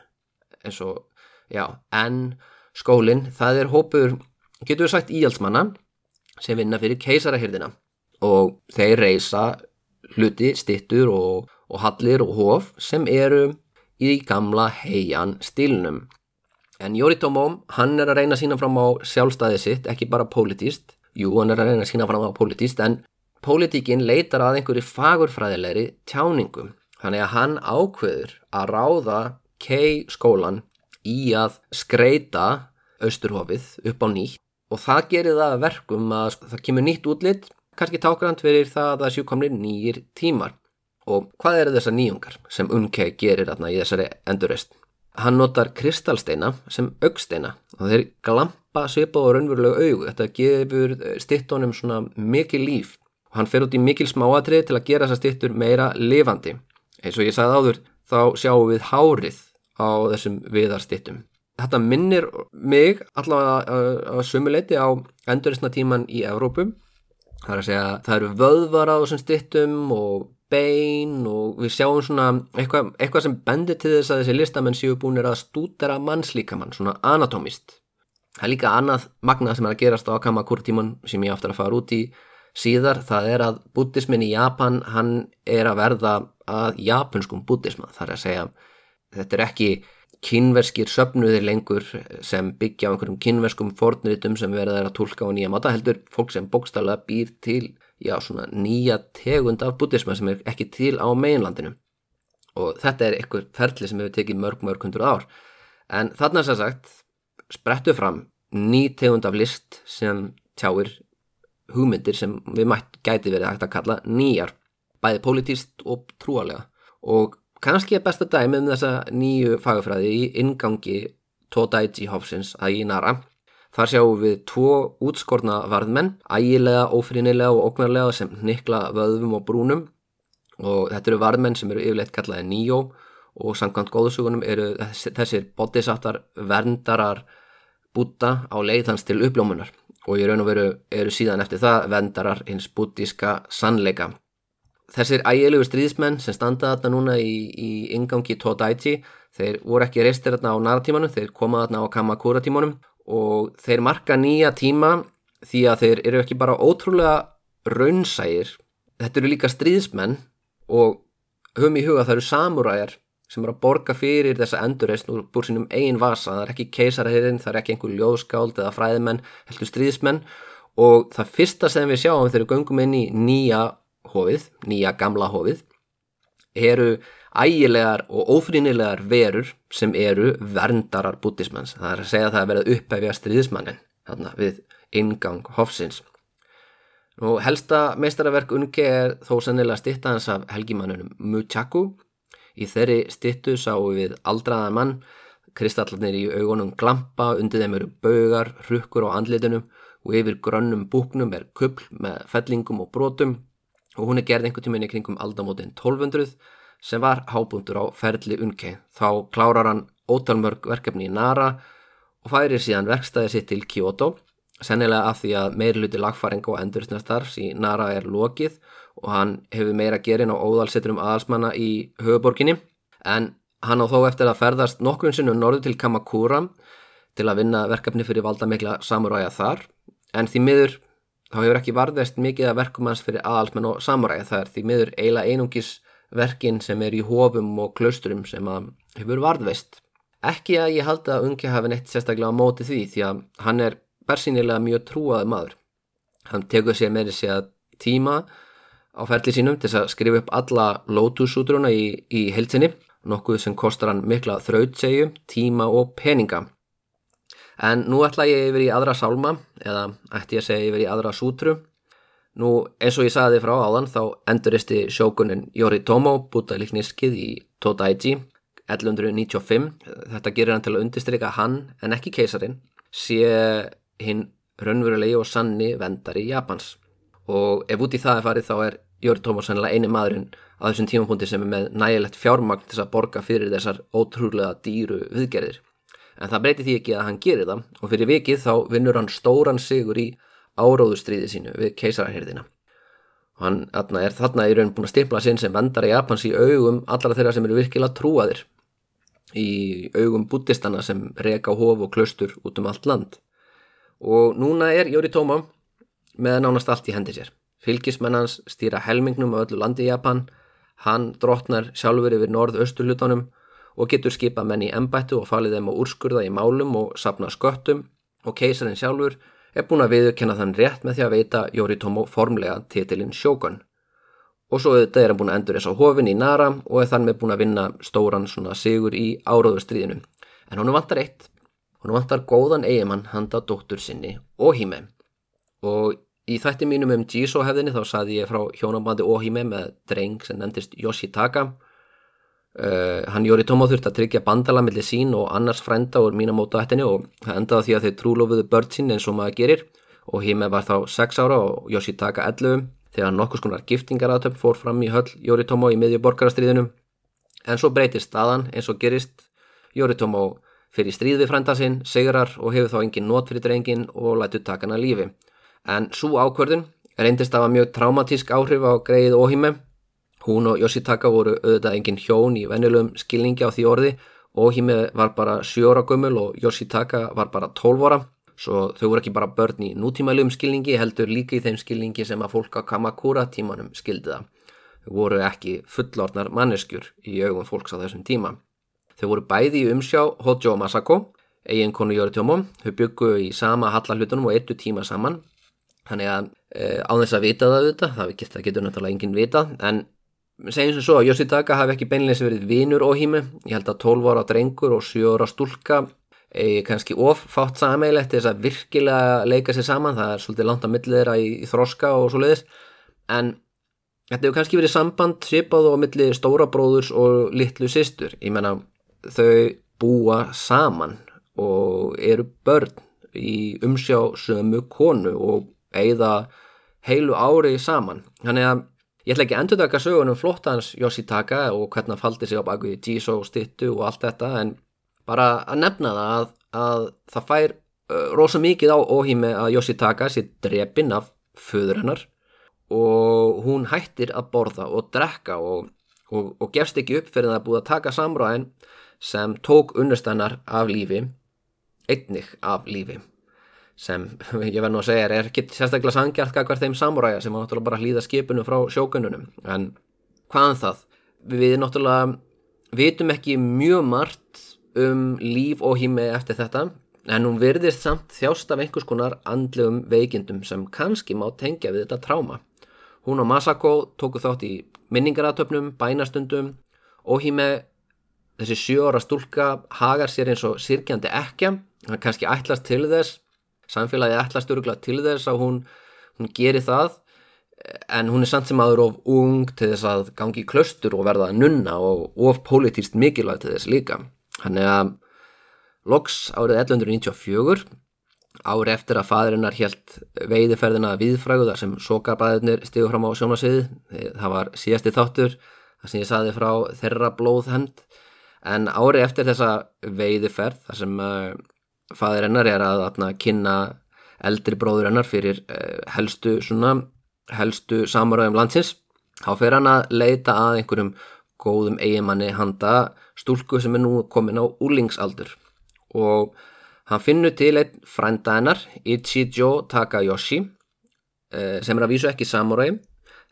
eins og Já, en skólinn, það er hópur, getur við sagt íhaldsmanna sem vinna fyrir keisarahyrðina og þeir reysa hluti, stittur og, og hallir og hof sem eru í gamla heian stílnum. En Yoritomo, hann er að reyna að sína fram á sjálfstæði sitt, ekki bara pólitíst, jú, hann er að reyna að sína fram á pólitíst, en pólitíkin leitar að einhverju fagurfræðilegri tjáningum. Þannig að hann ákveður að ráða kei skólan í að skreita austurhofið upp á nýtt og það gerir það verkum að það kemur nýtt útlitt, kannski tákrand fyrir það að það séu komnir nýjir tímar. Og hvað eru þessar nýjungar sem Unkei gerir þarna í þessari endurist? Hann notar kristalsteina sem augsteina og þeir glampa svipað og raunverulegu augu. Þetta gefur stittónum svona mikil líf og hann fer út í mikil smáatrið til að gera þessar stittur meira lifandi. Eins og ég sagði áður þá sjáum við hárið á þessum viðarstittum. Þetta minnir mig allavega að sumuleiti á enduristna tíman í Evrópum. Það er að segja það eru vöðvar á þessum stittum og bein og við sjáum svona eitthvað, eitthvað sem bendir til þess að þessi listamenn séu búinir að stúdera mannslíkamann, svona anatomist. Það er líka annað magnað sem er að gerast á Kamakura tíman sem ég aftur að fara út í síðar. Það er að bútismin í Japan, hann er að verða að japanskum bútisma. Það er að segja þetta er ekki kynverskir söpnuðir lengur sem byggja á einhverjum kynverskum fornritum sem verða að tólka á nýja máta heldur fólk sem bókstala býr til já, svona nýja tegund af buddhisma sem er ekki til á meginlandinu. Og þetta er einhver ferli sem hefur tekið mörg mörg hundur ár. En þarna sem sagt sprettu fram ný tegund af list sem tjáir hugmyndir sem við mætt gæti verið hægt að kalla nýjar bæði politíst og trúalega og kannski er besta dæmi um þessa nýju fagafræði í ingangi Todaiji Hofsins að í Nara. Þar sjáum við tvo útskorna varðmenn, ægilega, ófrínilega og ógnarlega sem nikla vöðum og brúnum og þetta eru varðmenn sem eru yfirleitt kallaði Nýjó og samkvæmt góðsugunum eru þessir bodhisattar verndarar búta á leiðans til upplómunar og í raun og veru eru síðan eftir það verndarar hins bútíska sannleika. Þessir ægilegu stríðismenn sem standa þarna núna í, í ingangi Todaichi, þeir voru ekki reistir þarna á naratímanum, þeir koma þarna á Kamakura tímanum og þeir marka nýja tíma því að þeir eru ekki bara ótrúlega raunsægir, þetta eru líka stríðismenn og höfum í huga það eru samuræjar sem eru að borga fyrir þessa endurreist úr búr sínum eigin vasa, það er ekki keisarheirin, það er ekki einhver ljóðskáld eða fræðimenn, heldur stríðismenn og það fyrsta sem við sjáum þegar við göngum inn í nýja hófið, nýja gamla hófið, eru ægilegar og ófrínilegar verur sem eru verndarar bútismans, það er að segja að það er verið upphefja stríðismannin þarna, við ingang hofsins. Nú, helsta meistaraverk unge er þó sannilega stittans af helgimannunum Muchaku. Í þeirri stittu sáum við aldraðan mann, kristallarnir í augunum glampa, undir þeim eru bögar, hrukkur á andlitunum og yfir grönnum búknum er kuppl með fellingum og brotum og hún er gerð einhvern tíminni kringum aldamótin 1200 sem var hábúndur á ferli unke. Þá klárar hann ótalmörg verkefni í Nara og færir síðan verkstæði sitt til Kyoto, sennilega af því að meirluti lagfaring og enduristnastarfs í Nara er lokið og hann hefur meira gerin á óðalsetturum aðalsmanna í höfuborginni en hann á þó eftir að ferðast nokkurn sinnum norðu til Kamakura til að vinna verkefni fyrir valda mikla samuræja þar en því miður þá hefur ekki varðist mikið að verkum hans fyrir aðalsmenn og samuræja þar því miður eila einungis verkin sem er í hófum og klausturum sem að hefur varðveist. Ekki að ég halda að ungi hafi neitt sérstaklega á móti því því að hann er bersýnilega mjög trúaði maður. Hann tekur sér með þessi að tíma á ferli sínum til að skrifa upp alla Lotus-útrúna í, í heilsinni, nokkuð sem kostar hann mikla þrautsegju, tíma og peninga. En nú ætla ég yfir í aðra sálma, eða ætti ég að segja yfir í aðra sútru. Nú eins og ég sagði frá áðan þá enduristi sjókunin Yoritomo búta líkniskið í Todaiji 1195. Þetta gerir hann til að undistrykka hann en ekki keisarin sé hinn raunverulegi og sanni vendari Japans og ef út í það er farið þá er Jóri Tómas sennilega eini maðurinn á þessum tímapunkti sem er með nægilegt fjármagn til að borga fyrir þessar ótrúlega dýru viðgerðir. En það breyti því ekki að hann gerir það og fyrir vikið þá vinnur hann stóran sigur í áróðustriði sínu við keisarahyrðina. Hann er þarna í raun búin að stipla sinn sem vendar í Japans í augum allara þeirra sem eru virkilega trúaðir í augum bútistana sem reka hóf og klaustur út um allt land. Og núna er Jóri Tóma með nánast allt í hendi sér. Fylgismennans stýra helmingnum á öllu landi í Japan, hann drotnar sjálfur yfir norð-östulutunum og getur skipa menn í embættu og falið þeim á úrskurða í málum og sapna sköttum og keisarinn sjálfur er búin að viðurkenna þann rétt með því að veita Yoritomo formlega titilinn sjókun. Og svo auðvitað er hann búin að endur þess á hofin í Nara og er þann með búin að vinna stóran svona sigur í áróðurstríðinu. En hún vantar eitt, hún vantar góðan eigimann handa dóttur sinni Ohime og í þætti mínum um Jiso hefðinni þá saði ég frá hjónabandi Ohime með dreng sem nendist Yoshitaka uh, hann Yoritomo þurfti að tryggja bandala millir sín og annars frænda úr mínamóta ættinni og það endaði því að þeir trúlofuðu börn sín eins og maður gerir. Ohime var þá 6 ára og Yoshitaka 11 þegar nokkus konar giftingaratöp fór fram í höll Yoritomo í miðju borgarastriðinu en svo breytist staðan eins og gerist. Yoritomo fyrir stríð við frænda sinn, segrar og hefur þá engin nót fyrir drengin og lætu takana lífi. En svo ákvörðun reyndist að var mjög traumatísk áhrif á greið Óhime. Hún og Yoshitaka voru auðvitað engin hjón í vennilegum skilningi á því orði. Óhime var bara 7 ára gummul og Yoshitaka var bara 12 ára. Svo þau voru ekki bara börn í nútímælium skilningi, heldur líka í þeim skilningi sem að fólk á Kamakura tímanum skildi það. Þau voru ekki fullornar manneskjur í augum fólks á þessum tíma. Þau voru bæði í umsjá Hojo Masako, eigin konu Yoritomo. Þau byggu í sama hallarhlutunum og ettu tíma saman þannig að e, á þess að vita það auðvitað, það getur, náttúrulega enginn vita en segjum sem svo að Yoshitaka hafi ekki beinleins verið vinur óhými ég held að 12 ára drengur og 7 ára stúlka eigi kannski offátt sameilegt þess að virkilega leika sér saman, það er svolítið langt að millið þeirra í, í þroska og svo leiðis en þetta hefur kannski verið samband svipað og millið stóra bróðurs og litlu sýstur, ég menna þau búa saman og eru börn í umsjá sömu konu og eigða heilu ári saman. Þannig að ég ætla ekki endur taka sögunum flottans Yoshitaka og hvernig hann faldi sig á baku í Jiso stittu og allt þetta en bara að nefna það að, að það fær rosa mikið á óhými að Yoshitaka sé drepinn af föður hennar og hún hættir að borða og drekka og, og, og gefst ekki upp fyrir það að búið að taka samræðin sem tók unnustennar af lífi einnig af lífi sem <laughs> ég verð nú að segja er ekki sérstaklega sangjart hvert þeim samræða sem var náttúrulega bara hlýða skipunum frá sjókununum en hvaðan það? Við náttúrulega vitum ekki mjög margt um líf og hými eftir þetta en hún virðist samt þjást af einhvers konar andlegum veikindum sem kannski má tengja við þetta tráma Hún og Masako tóku þátt í minningaratöfnum, bænastundum og híme þessi sjóra stúlka hagar sér eins og sirkjandi ekkja, hann kannski ætlast til þess, samfélagi ætlast öruglega til þess að hún, hún geri það en hún er samt sem aður of ung til þess að gangi í klöstur og verða að nunna og of politíst mikilvægt til þess líka. Hann er að loks árið 1194 Ári eftir að fadrinnar helt veiðiferðina viðfræguðar sem sokarbæðinir stigur fram á sjónasviði. Það var síðasti þáttur, það sem ég saði frá þeirra blóðhend. En ári eftir þessa veiðiferð, þar sem uh, fadrinnar er að atna, kynna eldri bróðurinnar fyrir uh, helstu, svona, helstu samuröðum landsins, þá fer hann að leita að einhverjum góðum eigimanni handa stúlku sem er nú komin á úlingsaldur og Hann finnur til einn frænda hennar, Ichijo Takayoshi, eh, sem er að vísu ekki samurai,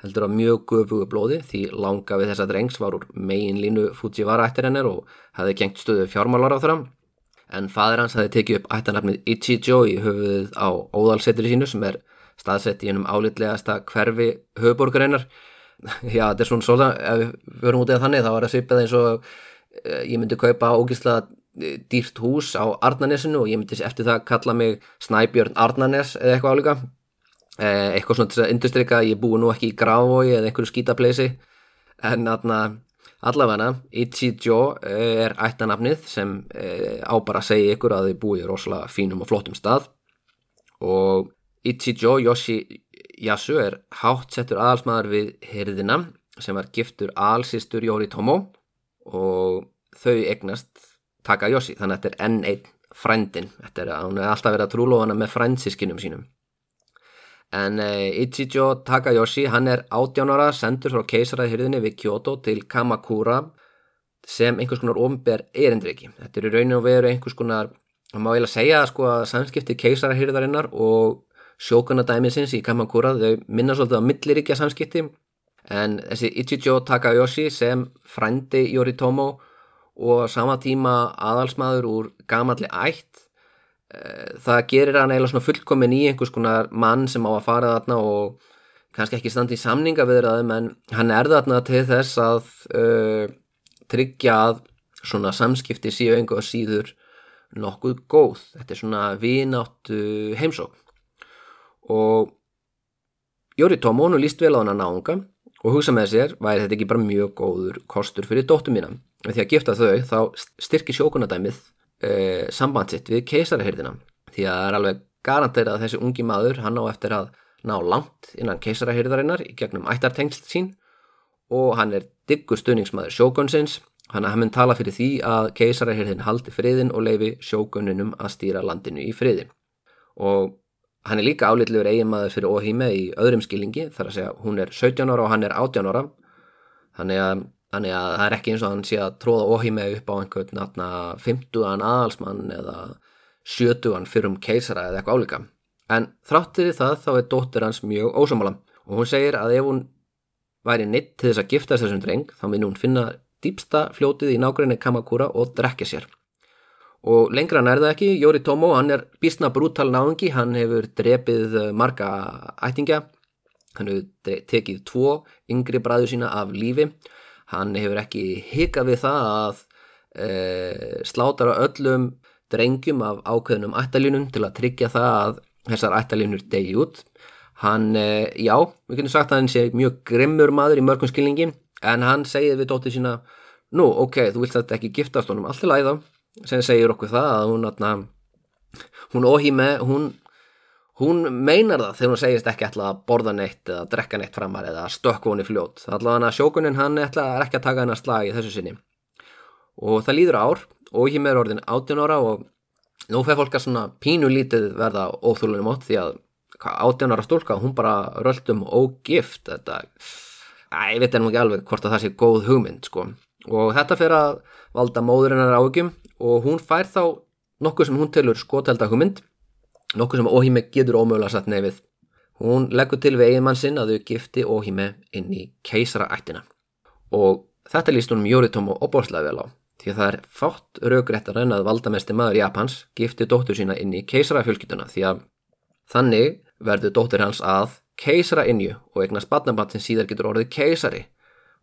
heldur að mjög gufugu blóði því langa við þessa drengs var úr megin línu Fujiwara ættir hennar og hafði kengt stöðu fjármálar á þeirra. En fadur hans hafði tekið upp ættanarfnið Ichijo í höfuðið á óðalsetri sínu sem er staðsett í hennum álitlegasta hverfi höfuborgarinnar. <laughs> Já, þetta er svona svona, ef við förum út eða þannig, þá var það svipað eins og eh, ég myndi kaupa ógísla dýrt hús á Arnanesinu og ég myndi eftir það kalla mig Snæbjörn Arnanes eða eitthvað álíka eh, eitthvað svona til að industryka ég búi nú ekki í Grafói eða einhverju skítapleysi en allavega Ichijo eh, er ættanafnið sem eh, á bara að segja ykkur að þið búi í rosalega fínum og flottum stað. Og Ichijo Yoshiyasu er hátt settur aðalsmaður við herðina sem var giftur alsistur Yoritomo og þau egnast Takayoshi, þannig að þetta er enn einn frændin, þetta er að hún er alltaf verið að trúla hana með frændsískinum sínum en uh, Ichijo Takayoshi, hann er 18 ára sendur frá keisaraðhyrðinni við Kyoto til Kamakura sem einhvers konar ofnber erindriki þetta er í rauninu og veru einhvers konar maður má eiginlega segja sko, að samskipti keisarahyrðarinnar og sjókunadæmisins í Kamakura, þau minna svolítið á milliríkja samskipti en þessi Ichijo Takayoshi sem frændi Yoritomo og sama tíma aðalsmaður úr gamalli ætt það gerir hann eiginlega svona fullkomin í einhvers konar mann sem á að fara þarna og kannski ekki standi í samninga við það en hann er þarna til þess að uh, tryggja að svona samskipti síu einhver síður nokkuð góð. Þetta er svona vináttu heimsók og Jóri Tómónu líst vel á hann að náunga og hugsa með sér væri þetta ekki bara mjög góður kostur fyrir dóttu mína? Því að gifta þau þá styrkir sjókunadæmið e, sambandsitt við keisarahyrðina. Því að það er alveg garantera að þessi ungi maður hann á eftir að ná langt innan keisarahyrðarinnar í gegnum ættartengst sín og hann er diggur stuðningsmaður sjókunsins hann að hann mun tala fyrir því að keisarahyrðin haldi friðin og leifi sjókuninum að stýra landinu í friðin og hann er líka álitlegur eiginmaður fyrir óhými í öðrum skilningi þar að segja hún er 17 ára og hann er 18 ára. Þannig að Þannig að það er ekki eins og hann sé að tróða óhímið upp á einhvern náttúrulega 50-an aðalsmann eða 70-an fyrrum keisara eða eitthvað álíka. En þráttir í það þá er dóttir hans mjög ósamála og hún segir að ef hún væri nitt til þess að gifta þessum dreng þá minn hún finna dýpsta fljótið í nákvæmni Kamakura og drekja sér. Og lengra hann er það ekki, Jóri Tómo, hann er bísna brútal náðungi, hann hefur drepið marga ættingja, hann hefur tekið tvo yngri bræðu sína af lífi og Hann hefur ekki hika við það að e, slátara öllum drengjum af ákveðnum ættalínum til að tryggja það að þessar ættalínur degi út. Hann, e, já, við kynum sagt að hann sé mjög grimmur maður í mörgum skilningi en hann segið við dóttið sína nú, ok, þú vilt þetta ekki giftast honum alltaf læða sem segir okkur það að hún atna, hún Ohime hún, hún meinar það þegar hún segist ekki ætla að borða neitt eða drekka neitt framar eða stökku hún í fljót. Allavega sjókunin hann ætla ekki að taka hennar slag í þessu sinni. Og það líður ár Ohime er orðin 18 ára og nú fer fólk að svona pínu lítið verða óþúlunum átt því að 18 ára stúlka, hún bara röldum ógift þetta, að, ég veit ennum ekki alveg hvort að það sé góð hugmynd sko. Og þetta fyrir að valda móðurinnar áhugjum og hún fær þá nokkuð sem hún tilur skotelda hugmynd nokkuð sem Óhíme getur ómögulega satt nefið hún leggur til við eiginmann sinn að þau gifti Óhíme inn í keisaraættina. Og þetta líst hún Mjóritómo opbórslega vel á því að það er fátt raugrættar en að valdamesti maður Japans gifti dóttur sína inn í keisarafjölkytuna því að þannig verður dóttur hans að keisara innju og eignast batnabatt sem síðar getur orðið keisari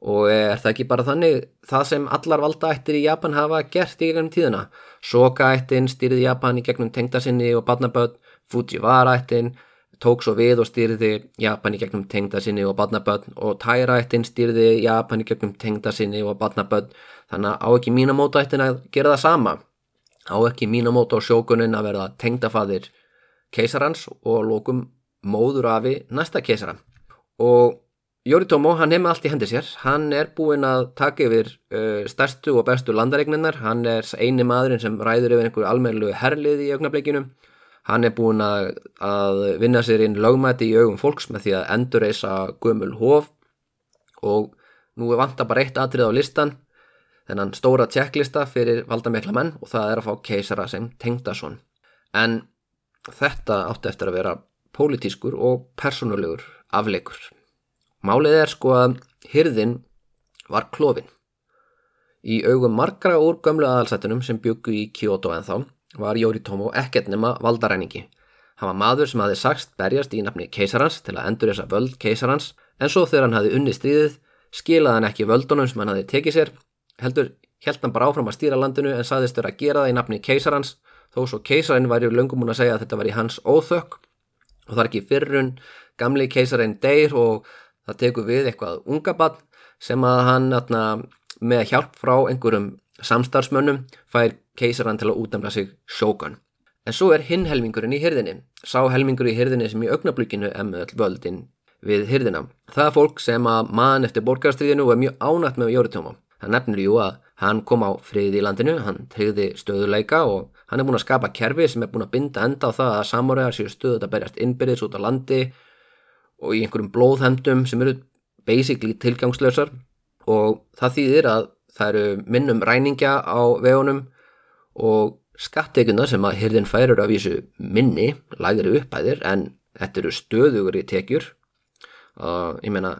og er það ekki bara þannig það sem allar valdaættir í Japan hafa gert í gegnum tíðina? Soka-ættin stýrði Japan í gegnum tengdasinni og badnaböð Fujiwara-ættin tók svo við og stýrði Japan í gegnum tengdasinni og badnaböð og Taira-ættin stýrði Japan í gegnum tengdasinni og badnaböð þannig að á ekki mínamóta-ættin að gera það sama. Á ekki mínamóta og sjókunin að verða tengdafaðir keisarans og lókum móður afi næsta keisara og Yoritomo, hann hefði allt í hendi sér, hann er búinn að taka yfir uh, stærstu og bestu landaregninnar, hann er eini maðurinn sem ræður yfir einhverju almenlu herlið í augnablikinu, hann er búinn að, að vinna sér inn lögmæti í augum fólks með því að endurreisa gömul hof og nú er vanta bara eitt atrið á listan, þennan stóra tjekklista fyrir valdamikla menn og það er að fá keisara sem tengdason. En þetta átti eftir að vera pólitískur og personulegur afleikur. Málið er sko að hyrðin var klófin. Í augum margra úr gömlu aðalsættunum sem byggu í Kyoto en þá var Yoritomo ekkert nema valdaræningi. Hann var maður sem hafi sagst berjast í nafni keisarans til að endur þessa völd keisarans en svo þegar hann hafi unni stríðið skilaði hann ekki völdunum sem hann hafi tekið sér heldur held hann bara áfram að stýra landinu en saðist vera að gera það í nafni keisarans þó svo keisarinn var í löngum hún að segja að þetta var í hans óþökk og það er ekki fyrrun gamli keisarinn deyr og það tekur við eitthvað unga bann sem að hann atna, með hjálp frá einhverjum samstarfsmönnum fær keisaran til að útnæmla sig sjókan. En svo er hinn helmingurinn í hyrðinni, sá helmingur í hyrðinni sem í augnablíkinu emöðl völdin við hyrðina. Það er fólk sem að mann eftir borgarstríðinu er mjög ánætt með Jóritóma. Hann nefnir jú að hann kom á frið í landinu, hann treyði stöðuleika og hann er búin að skapa kerfi sem er búin að binda enda á það að samóregar séu stöðut að berjast innbyrðis út á landi og í einhverjum blóðhemdum sem eru basically tilgangslösar og það þýðir að það eru minnum ræningja á vegunum og skattekuna sem að hyrðin færur af þessu minni, lagri upphæðir en þetta eru stöðugur í tekjur. Og ég meina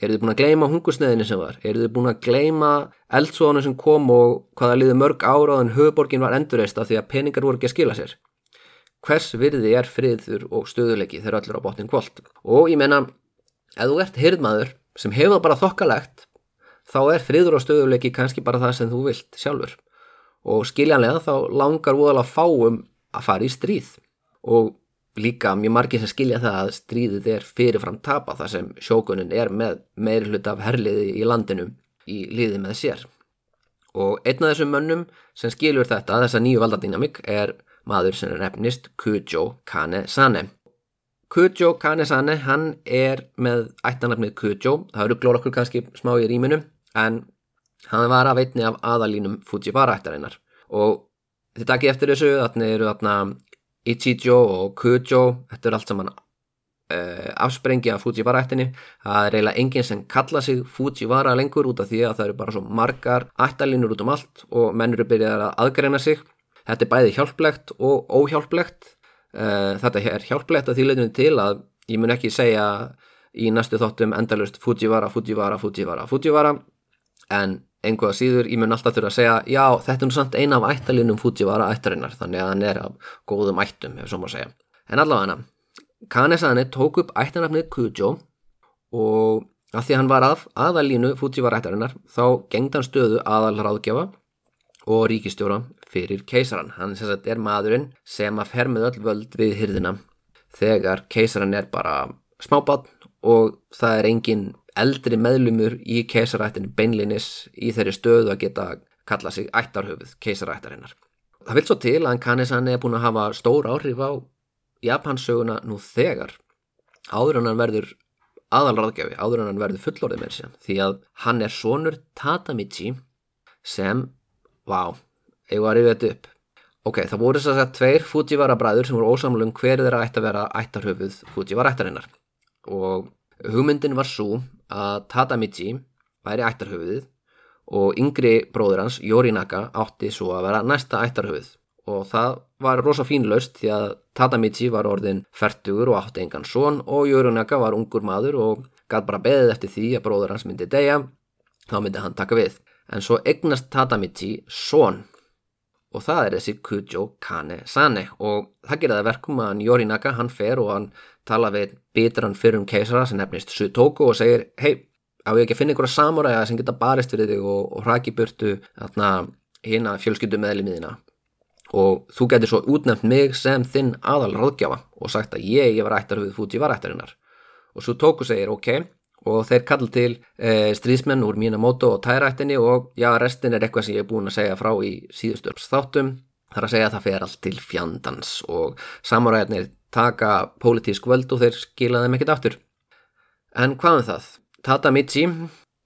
eru þið búin að gleima hungusneðinu sem var? Eru þið búin að gleima eldsóðanu sem kom og hvaða liði mörg ára en höfuborgin var endurreist af því að peningar voru ekki að skila sér hvers virði er friður og stöðuleiki þegar öllur á botnin kvöld og ég menna, ef þú ert hyrðmaður sem hefur bara þokkalegt þá er friður og stöðuleiki kannski bara það sem þú vilt sjálfur. Og skiljanlega þá langar voðalega fáum að fara í stríð. Og líka mjög margir sem skilja það að stríðið er fyrirfram tapa þar sem sjókunin er með meiri hlut af herliði í landinu í liði með sér. Og einn af þessum mönnum sem skilur þetta, þessa nýju valdadynamik er maður sem nefnist Kujo Kane-sane. Kujo Kane-sane, hann er með ættanarfnið Kujo, það eru glóra okkur kannski smá í rýminu, en hann var að veitni af aðalínum Fujiwara ættarinnar. Og þið takkið eftir þessu, þarna eru þarna Ichijo og Kujo, þetta er allt saman uh, afsprengi af Fujiwara ættinni. Það er eiginlega enginn sem kalla sig Fujiwara lengur út af því að það eru bara svo margar ættalínur út um allt og menn eru byrjað að aðgreina sig Þetta er bæði hjálplegt og óhjálplegt. Eh, þetta er hjálplegt að þýleitinu til að ég mun ekki segja í næstu þáttum endalust Fujiwara, Fujiwara, Fujiwara, Fujiwara en einhverja síður ég mun alltaf þurfa að segja já þetta er nú samt eina af ættalínum Fujiwara ættarinnar þannig að hann er af góðum ættum ef svo má segja. En allavega hana Kanesane tók upp ættanafnið Kujo og að því hann var af aðalínu Fujiwara ættarinnar þá gengd hann stöðu aðalráðgjafa og ríkistjóra fyrir keisaran. Hann er maðurinn sem að fer með öll völd við hyrðina þegar keisaran er bara smábann og það er engin eldri meðlumur í keisarættinu beinlinis í þeirri stöðu að geta kalla sig ættarhöfuð keisarættarinnar. Það vil svo til að Kanesane er búin að hafa stór áhrif á Japansöguna nú þegar áður en hann verður aðalraðgjafi, áður en hann verður fullorðið með sér því að hann er sonur Tatamichi sem, vá, eigum að rifja þetta upp. Ok, það voru þess að tveir Fujiwara bræður sem voru ósamlu um hver þeirra ætti að vera ættarhöfuð Fujiwara ættarinnar og hugmyndin var svo að Tatamichi væri ættarhöfuðið og yngri bróður hans, Yorinaka, átti svo að vera næsta ættarhöfuð. Og það var rosa fínlaust því að Tatamichi var orðin færtugur og átti engan son og Yorinaka var ungur maður og gæti bara beðið eftir því að bróður hans myndi degja, þá myndi hann taka við. En svo egnast Tatamichi son og það er þessi Kujo Kane Sane. Og það gerði það verkum að hann Yorinaka, hann fer og hann tala við bitran fyrrum keisara sem nefnist Sutoku og segir hei, á ég ekki að finna einhverja samuræða sem geta barist fyrir þig og, og hraki burtu hérna fjölskyldu meðlimiðina og þú getur svo útnefnt mig sem þinn aðal ráðgjafa og sagt að ég, ég var ættar við Fuji var ættarinnar og Sutoku segir ok og þeir kall til e, stríðsmenn úr Minamoto og tærættinni og já, restin er eitthvað sem ég er búin að segja frá í síðustu þáttum þar að segja að það fer allt til fjandans og samuræðinir taka pólitísk völd og þeir skila þeim ekkit aftur. En hvað um það? Tatamichi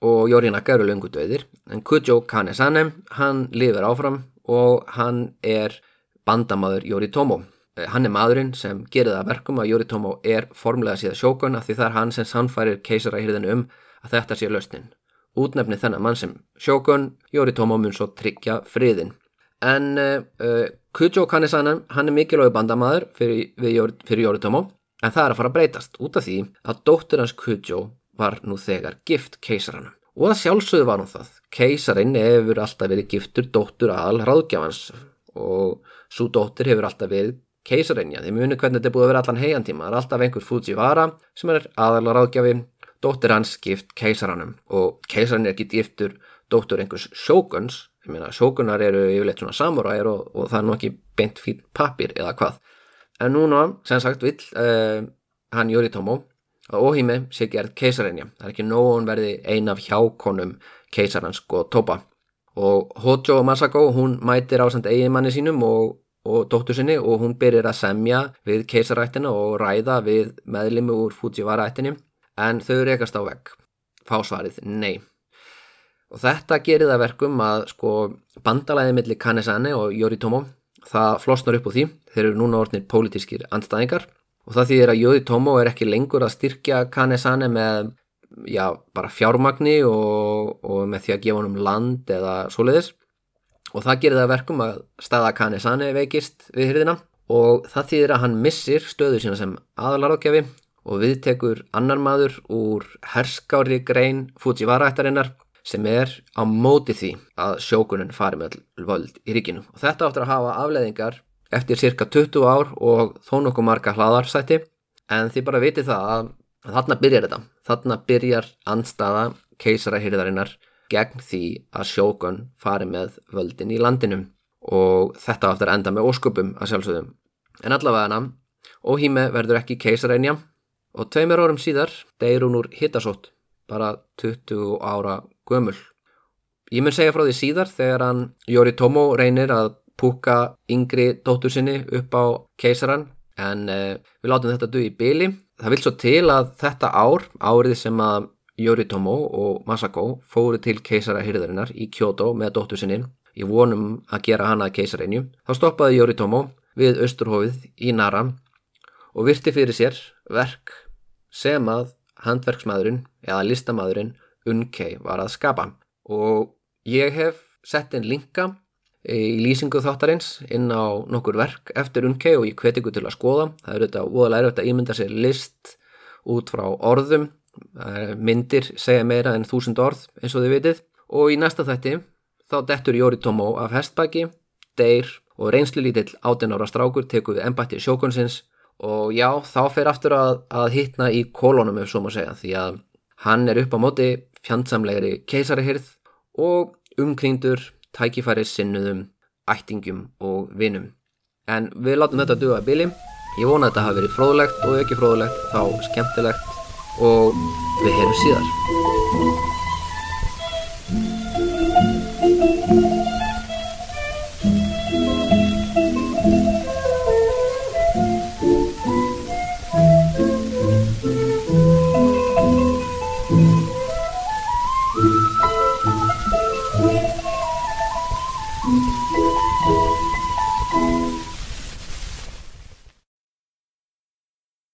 og Yorinaka eru lungu döðir en Kujo Kanesane, hann lifir áfram og hann er bandamaður Yoritomo Eh, hann er maðurinn sem gerir það verkum að Yoritomo er formlega síðan sjókun af því það er hann sem sannfærir keisarahýrðinu um að þetta sé löstin. Útnefni þennan mann sem sjókun, Yoritomo mun svo tryggja friðin. En uh, Kujo Kanesanan, hann er mikilvæg bandamaður fyrir, fyrir Yoritomo en það er að fara að breytast út af því að dóttur hans Kujo var nú þegar gift keisaranum. Og að sjálfsögðu var hún það. Keisarinn hefur alltaf verið giftur dóttur aðal ráðgjafans og svo dóttur hefur alltaf verið keisareinja, þið muni hvernig þetta er búið að vera allan heiantíma, það er alltaf einhver Fujiwara sem er aðalar ráðgjafi, dóttir hans gift keisaranum og keisarinn er ekki giftur dóttur einhvers sjókuns, ég meina sjókunar eru yfirleitt svona samuræðir og, og það er nú ekki beint fín papir eða hvað. En núna, sem sagt, vill uh, hann Yoritomo að Ohime sé gerð keisareinja, það er ekki nógun verði ein af hjákonum keisarans og Toba og Hojo Masako hún mætir ásand eiginmanni sínum og og dóttur sinni og hún byrjir að semja við keisarættina og ræða við meðlimi úr Fujiwara-ættinni en þau rekast á vegg. Fásvarið, nei. Og þetta gerir það verkum að sko bandalæðið millir Kanesane og Yoritomo það flosnar upp úr því, þeir eru núna orðnir pólitískir andstæðingar og það þýðir að Yoritomo er ekki lengur að styrkja Kanesane með já, bara fjármagni og, og með því að gefa honum land eða svoleiðis og það gerir það verkum að staða Kanesane veikist við hyrðina og það þýðir að hann missir stöðu sína sem aðalarákjafi og viðtekur annar maður úr herskári grein Fujiwara-ættarinnar sem er á móti því að sjókunin fari með völd í ríkinu. Og þetta áttur að hafa afleðingar eftir cirka 20 ár og þó nokkuð marga hlaðarsæti en þið bara vitið það að þarna byrjar þetta, þarna byrjar andstaða keisarahyrðarinnar gegn því að sjókun fari með völdin í landinum og þetta aftur enda með ósköpum að sjálfsögðum. En allavega hana, Óhíme verður ekki keisareinja og tveimur árum síðar deyir hún úr hittasótt, bara 20 ára gömul. Ég mun segja frá því síðar þegar hann Yoritomo reynir að púka yngri dóttur sinni upp á keisaran en eh, við látum þetta duð í byli. Það vil svo til að þetta ár, árið sem að Yoritomo og Masako fóru til keisarahyrðarinnar í Kyoto með dóttur sinni í vonum að gera hana keisarinju. Þá stoppaði Yoritomo við austurhófið í Nara og virti fyrir sér verk sem að handverksmaðurinn eða listamæðurinn Unkei var að skapa og ég hef sett einn linka í lýsingu þáttarins inn á nokkur verk eftir Unkei og ég hveti ykkur til að skoða. Það er auðvitað óalega erfitt að ímynda sér list út frá orðum myndir segja meira en þúsund orð eins og þið vitið og í næsta þætti þá dettur Yoritomo af hestbæki, deyr og reynslu lítill 18 ára strákur tekur við ennbætti sjókunsins og já þá fer aftur að, að hittna í kolonum ef svo má segja því að hann er upp á móti fjandsamlegri keisarihyrð og umkringdur tækifæri sinnuðum, ættingum og vinum. En við látum þetta duða að bili. Ég vona að þetta hafi verið fróðlegt og ekki fróðlegt þá skemmtilegt og við heyrum síðar